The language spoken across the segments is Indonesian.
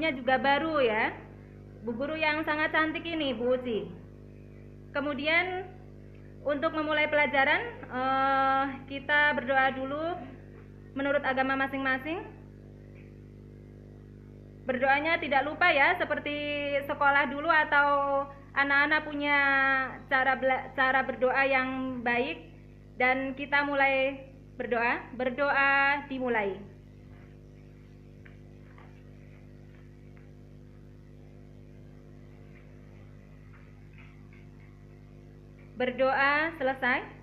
Nya juga baru ya. Bu guru yang sangat cantik ini, Bu Uci. Kemudian untuk memulai pelajaran, uh, kita berdoa dulu menurut agama masing-masing. Berdoanya tidak lupa ya, seperti sekolah dulu atau anak-anak punya cara cara berdoa yang baik dan kita mulai berdoa. Berdoa dimulai. Berdoa selesai.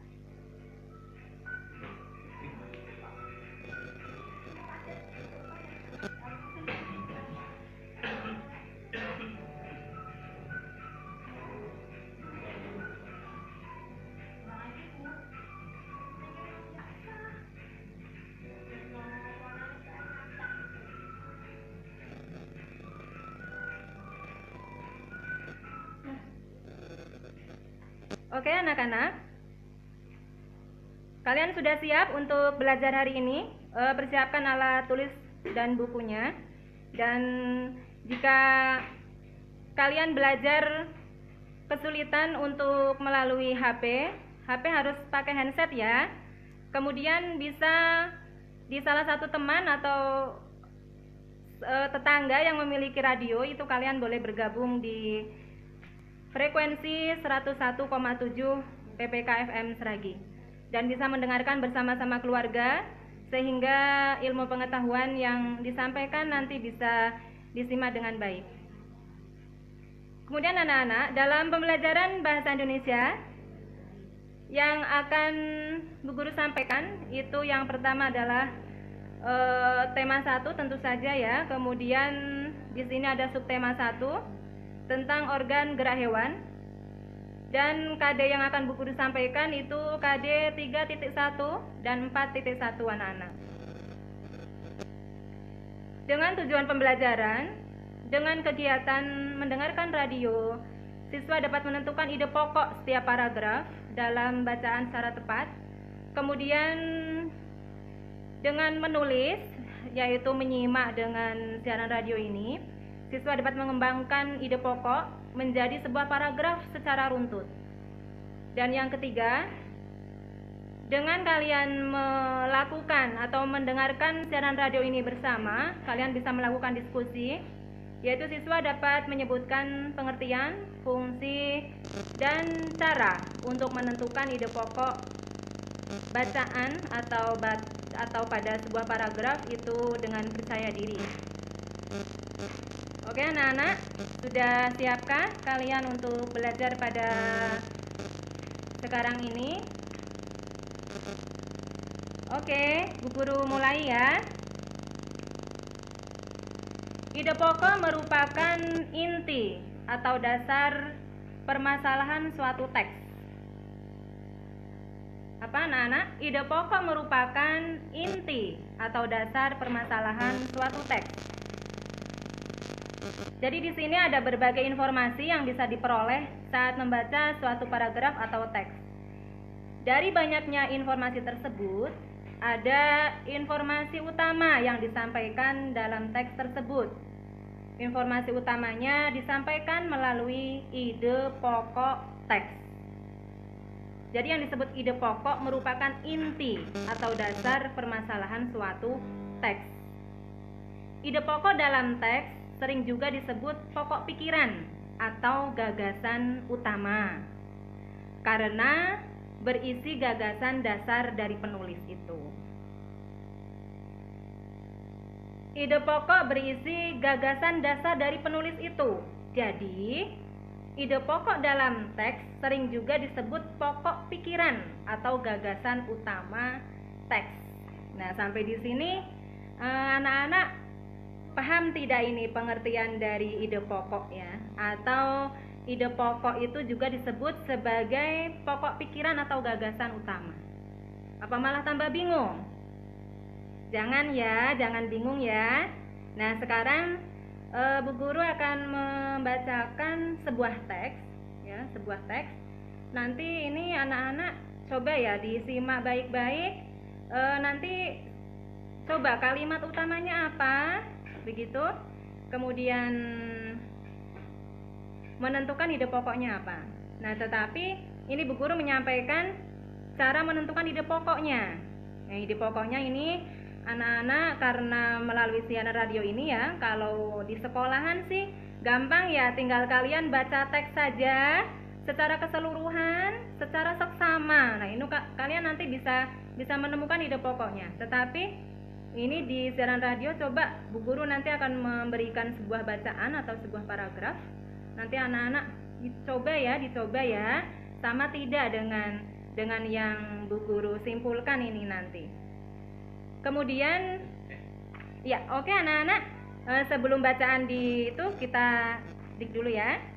Oke anak-anak. Kalian sudah siap untuk belajar hari ini? E, Persiapkan alat tulis dan bukunya. Dan jika kalian belajar kesulitan untuk melalui HP HP harus pakai handset ya. Kemudian bisa di salah satu teman atau e, tetangga yang memiliki radio Itu kalian boleh bergabung di frekuensi 101,7 PPK FM Seragi dan bisa mendengarkan bersama-sama keluarga sehingga ilmu pengetahuan yang disampaikan nanti bisa disimak dengan baik. Kemudian anak-anak, dalam pembelajaran bahasa Indonesia yang akan Bu Guru sampaikan itu yang pertama adalah e, tema satu tentu saja ya. Kemudian di sini ada subtema satu tentang organ gerak hewan dan KD yang akan buku disampaikan itu KD 3.1 dan 4.1 anak-anak. Dengan tujuan pembelajaran, dengan kegiatan mendengarkan radio, siswa dapat menentukan ide pokok setiap paragraf dalam bacaan secara tepat. Kemudian dengan menulis, yaitu menyimak dengan siaran radio ini, Siswa dapat mengembangkan ide pokok menjadi sebuah paragraf secara runtut. Dan yang ketiga, dengan kalian melakukan atau mendengarkan siaran radio ini bersama, kalian bisa melakukan diskusi, yaitu siswa dapat menyebutkan pengertian, fungsi, dan cara untuk menentukan ide pokok bacaan atau bat, atau pada sebuah paragraf itu dengan percaya diri. Oke anak-anak, sudah siapkah kalian untuk belajar pada sekarang ini? Oke, Bu Guru mulai ya. Ide pokok merupakan inti atau dasar permasalahan suatu teks. Apa anak-anak? Ide pokok merupakan inti atau dasar permasalahan suatu teks. Jadi di sini ada berbagai informasi yang bisa diperoleh saat membaca suatu paragraf atau teks. Dari banyaknya informasi tersebut, ada informasi utama yang disampaikan dalam teks tersebut. Informasi utamanya disampaikan melalui ide pokok teks. Jadi yang disebut ide pokok merupakan inti atau dasar permasalahan suatu teks. Ide pokok dalam teks sering juga disebut pokok pikiran atau gagasan utama karena berisi gagasan dasar dari penulis itu. Ide pokok berisi gagasan dasar dari penulis itu. Jadi, ide pokok dalam teks sering juga disebut pokok pikiran atau gagasan utama teks. Nah, sampai di sini eh, anak-anak Paham tidak ini pengertian dari ide pokok ya? Atau ide pokok itu juga disebut sebagai pokok pikiran atau gagasan utama. Apa malah tambah bingung? Jangan ya, jangan bingung ya. Nah, sekarang e, Bu Guru akan membacakan sebuah teks ya, sebuah teks. Nanti ini anak-anak coba ya disimak baik-baik. E, nanti coba kalimat utamanya apa? Begitu kemudian menentukan ide pokoknya apa. Nah, tetapi ini Bu Guru menyampaikan cara menentukan ide pokoknya. Nah, ide pokoknya ini anak-anak karena melalui siaran radio ini ya, kalau di sekolahan sih gampang ya, tinggal kalian baca teks saja secara keseluruhan, secara seksama. Nah, ini kalian nanti bisa bisa menemukan ide pokoknya. Tetapi ini di siaran radio coba Bu Guru nanti akan memberikan sebuah bacaan atau sebuah paragraf. Nanti anak-anak dicoba ya dicoba ya. Sama tidak dengan dengan yang Bu Guru simpulkan ini nanti. Kemudian ya oke anak-anak. Eh, sebelum bacaan di itu kita dik dulu ya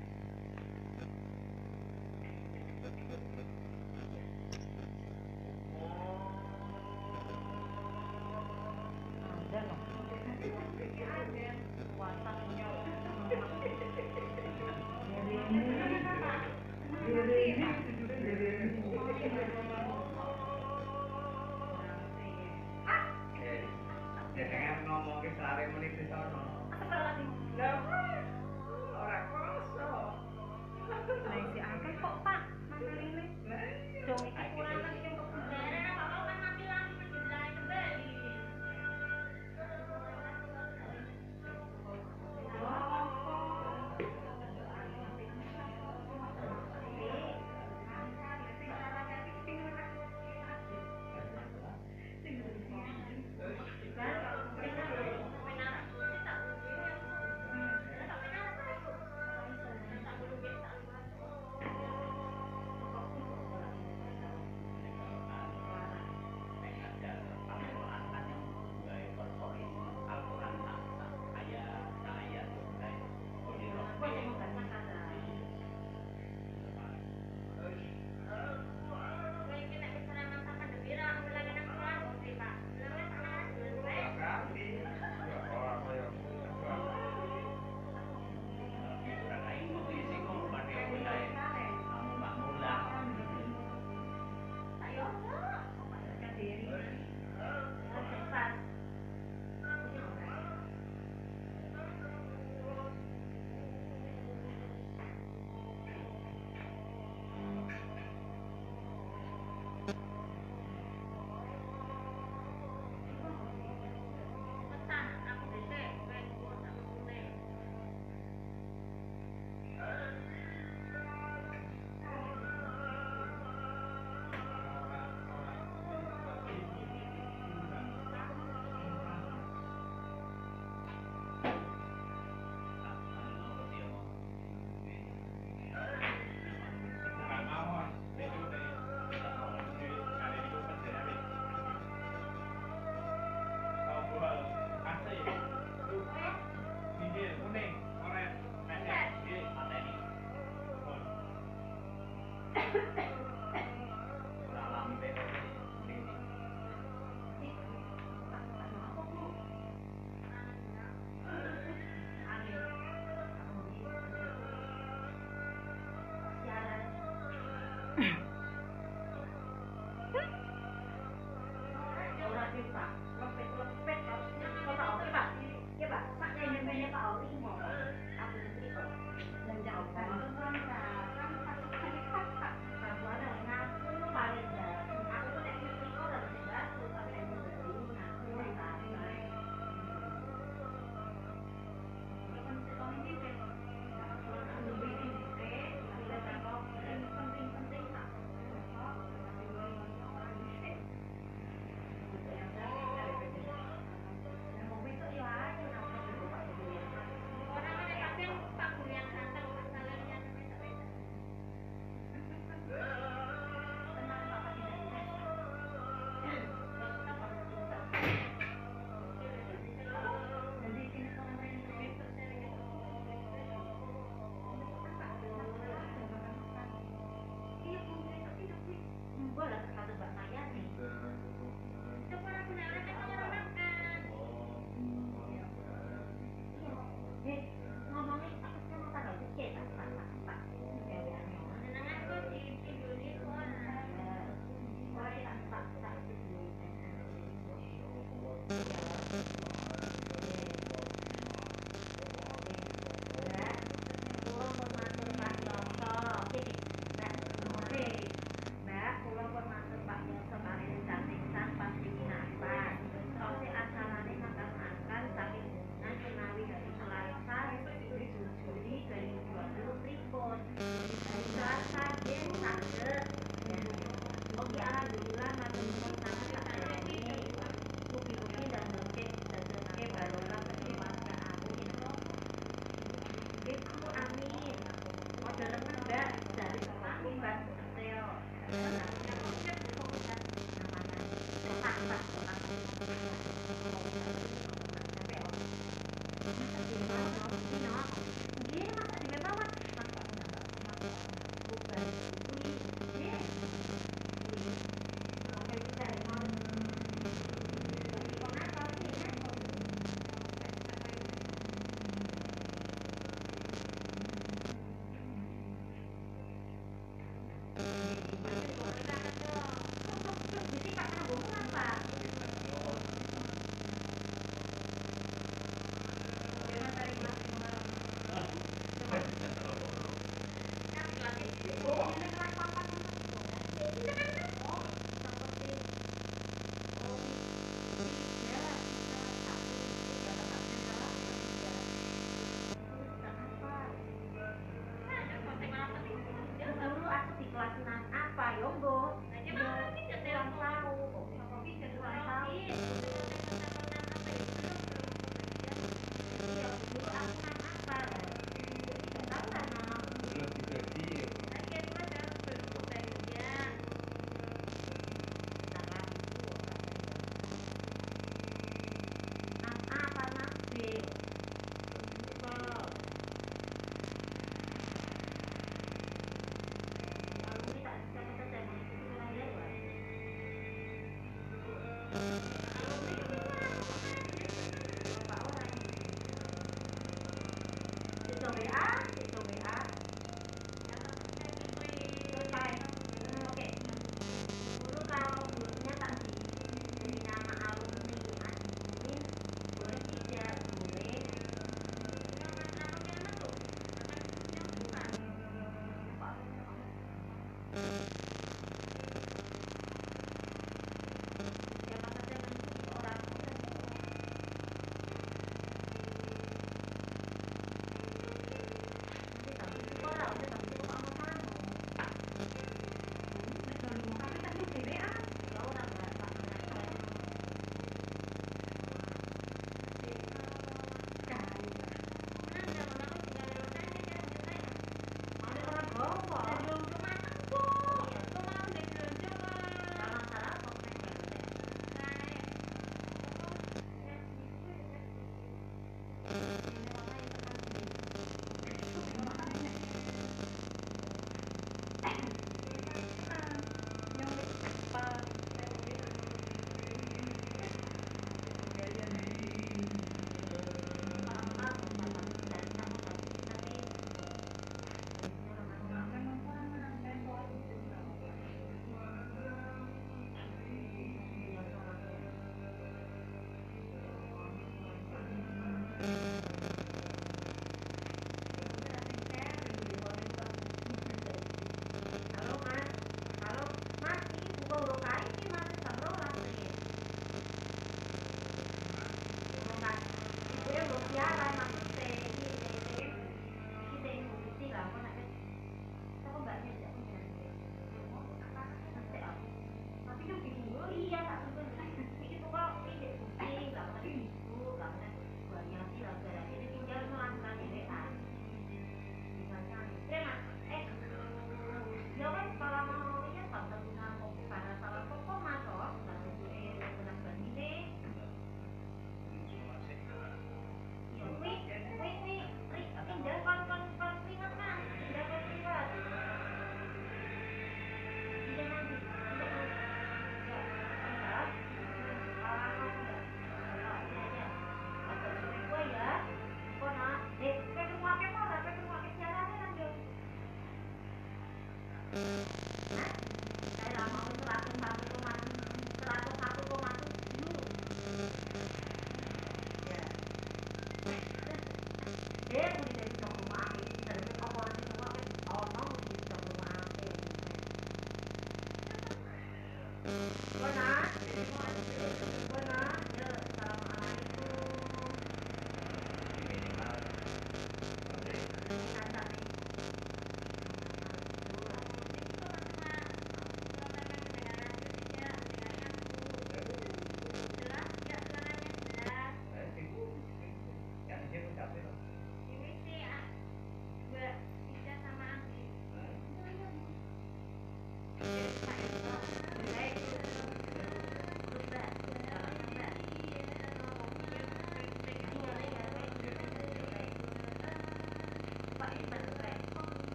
Mm-hmm.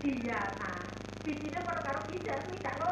Iya, nah. Bisine padha karo bisa tidak loro.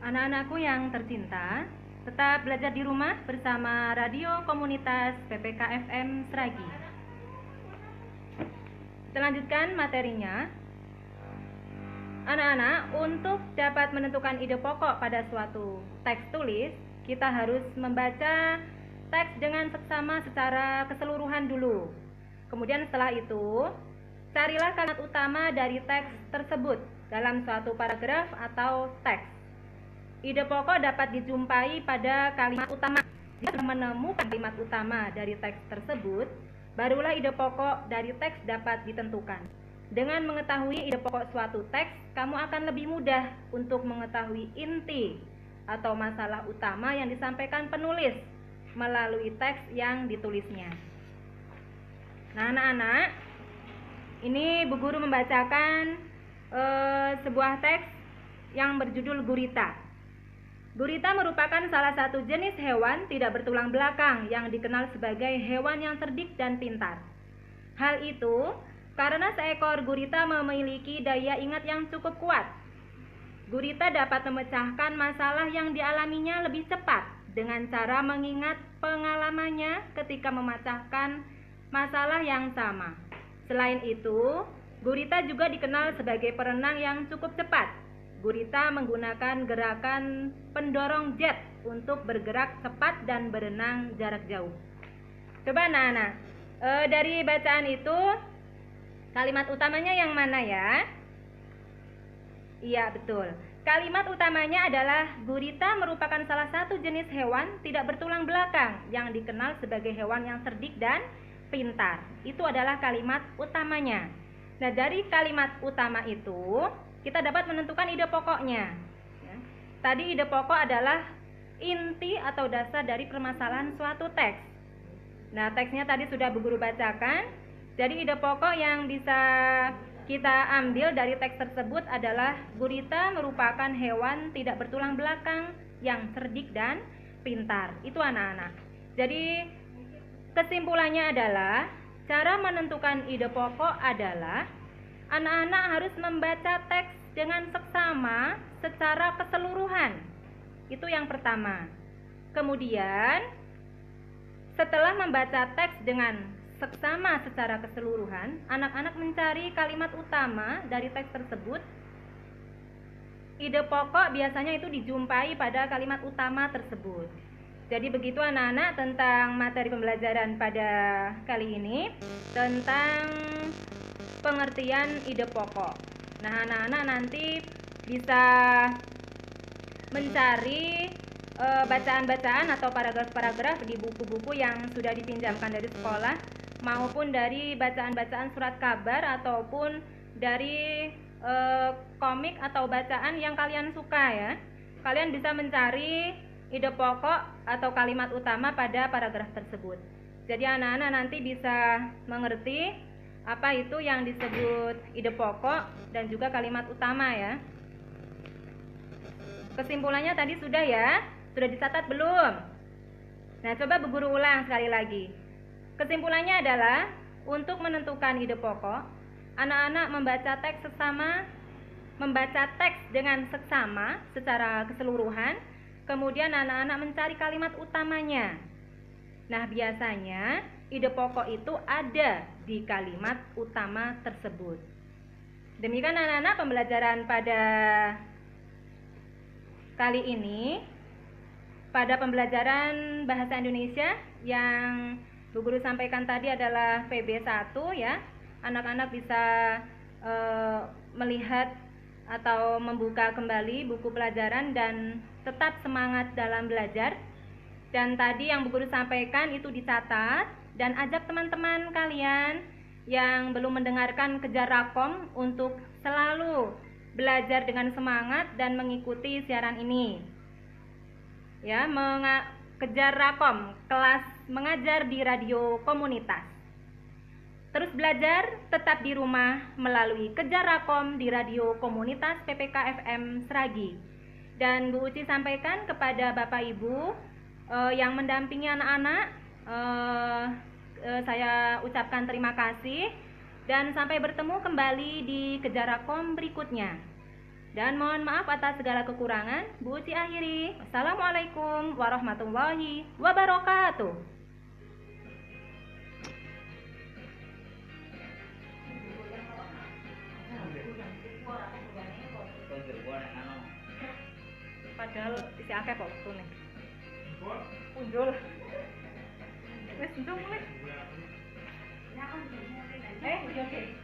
Anak-anakku yang tercinta, tetap belajar di rumah bersama Radio Komunitas PPKFM Seragi. Kita materinya. Anak-anak, untuk dapat menentukan ide pokok pada suatu teks tulis, kita harus membaca teks dengan seksama secara keseluruhan dulu. Kemudian setelah itu, carilah kalimat utama dari teks tersebut dalam suatu paragraf atau teks. Ide pokok dapat dijumpai pada kalimat utama. Jika menemukan kalimat utama dari teks tersebut, barulah ide pokok dari teks dapat ditentukan. Dengan mengetahui ide pokok suatu teks, kamu akan lebih mudah untuk mengetahui inti atau masalah utama yang disampaikan penulis melalui teks yang ditulisnya. Nah, anak-anak, ini Bu Guru membacakan eh, sebuah teks yang berjudul Gurita. Gurita merupakan salah satu jenis hewan tidak bertulang belakang yang dikenal sebagai hewan yang cerdik dan pintar. Hal itu karena seekor gurita memiliki daya ingat yang cukup kuat. Gurita dapat memecahkan masalah yang dialaminya lebih cepat dengan cara mengingat pengalamannya ketika memecahkan masalah yang sama. Selain itu, gurita juga dikenal sebagai perenang yang cukup cepat. Gurita menggunakan gerakan pendorong jet untuk bergerak cepat dan berenang jarak jauh. Coba anak-anak, e, dari bacaan itu Kalimat utamanya yang mana ya? Iya, betul. Kalimat utamanya adalah gurita merupakan salah satu jenis hewan tidak bertulang belakang yang dikenal sebagai hewan yang cerdik dan pintar. Itu adalah kalimat utamanya. Nah, dari kalimat utama itu, kita dapat menentukan ide pokoknya. Ya. Tadi ide pokok adalah inti atau dasar dari permasalahan suatu teks. Nah, teksnya tadi sudah Bu Guru bacakan. Jadi ide pokok yang bisa kita ambil dari teks tersebut adalah gurita merupakan hewan tidak bertulang belakang yang cerdik dan pintar. Itu anak-anak. Jadi kesimpulannya adalah cara menentukan ide pokok adalah anak-anak harus membaca teks dengan seksama secara keseluruhan. Itu yang pertama. Kemudian setelah membaca teks dengan seksama secara keseluruhan, anak-anak mencari kalimat utama dari teks tersebut. Ide pokok biasanya itu dijumpai pada kalimat utama tersebut. Jadi begitu anak-anak tentang materi pembelajaran pada kali ini tentang pengertian ide pokok. Nah, anak-anak nanti bisa mencari eh, bacaan-bacaan atau paragraf-paragraf di buku-buku yang sudah dipinjamkan dari sekolah maupun dari bacaan-bacaan surat kabar ataupun dari eh, komik atau bacaan yang kalian suka ya. Kalian bisa mencari ide pokok atau kalimat utama pada paragraf tersebut. Jadi anak-anak nanti bisa mengerti apa itu yang disebut ide pokok dan juga kalimat utama ya. Kesimpulannya tadi sudah ya? Sudah dicatat belum? Nah, coba Bu Guru ulang sekali lagi. Kesimpulannya adalah untuk menentukan ide pokok, anak-anak membaca teks sesama membaca teks dengan seksama secara keseluruhan, kemudian anak-anak mencari kalimat utamanya. Nah, biasanya ide pokok itu ada di kalimat utama tersebut. Demikian anak-anak pembelajaran pada kali ini pada pembelajaran bahasa Indonesia yang Bu Guru sampaikan tadi adalah PB1 ya. Anak-anak bisa e, melihat atau membuka kembali buku pelajaran dan tetap semangat dalam belajar. Dan tadi yang Bu Guru sampaikan itu dicatat dan ajak teman-teman kalian yang belum mendengarkan kejar rakom untuk selalu belajar dengan semangat dan mengikuti siaran ini. Ya, kejar rakom kelas mengajar di radio komunitas. Terus belajar tetap di rumah melalui Kejar Rakom di radio komunitas PPK FM Seragi. Dan Bu Uci sampaikan kepada Bapak Ibu uh, yang mendampingi anak-anak, uh, uh, saya ucapkan terima kasih dan sampai bertemu kembali di Kejar Rakom berikutnya. Dan mohon maaf atas segala kekurangan. Bu akhiri. Assalamualaikum warahmatullahi wabarakatuh. padahal isi akeh kok nih punjul ndung wis Eh, yo qué.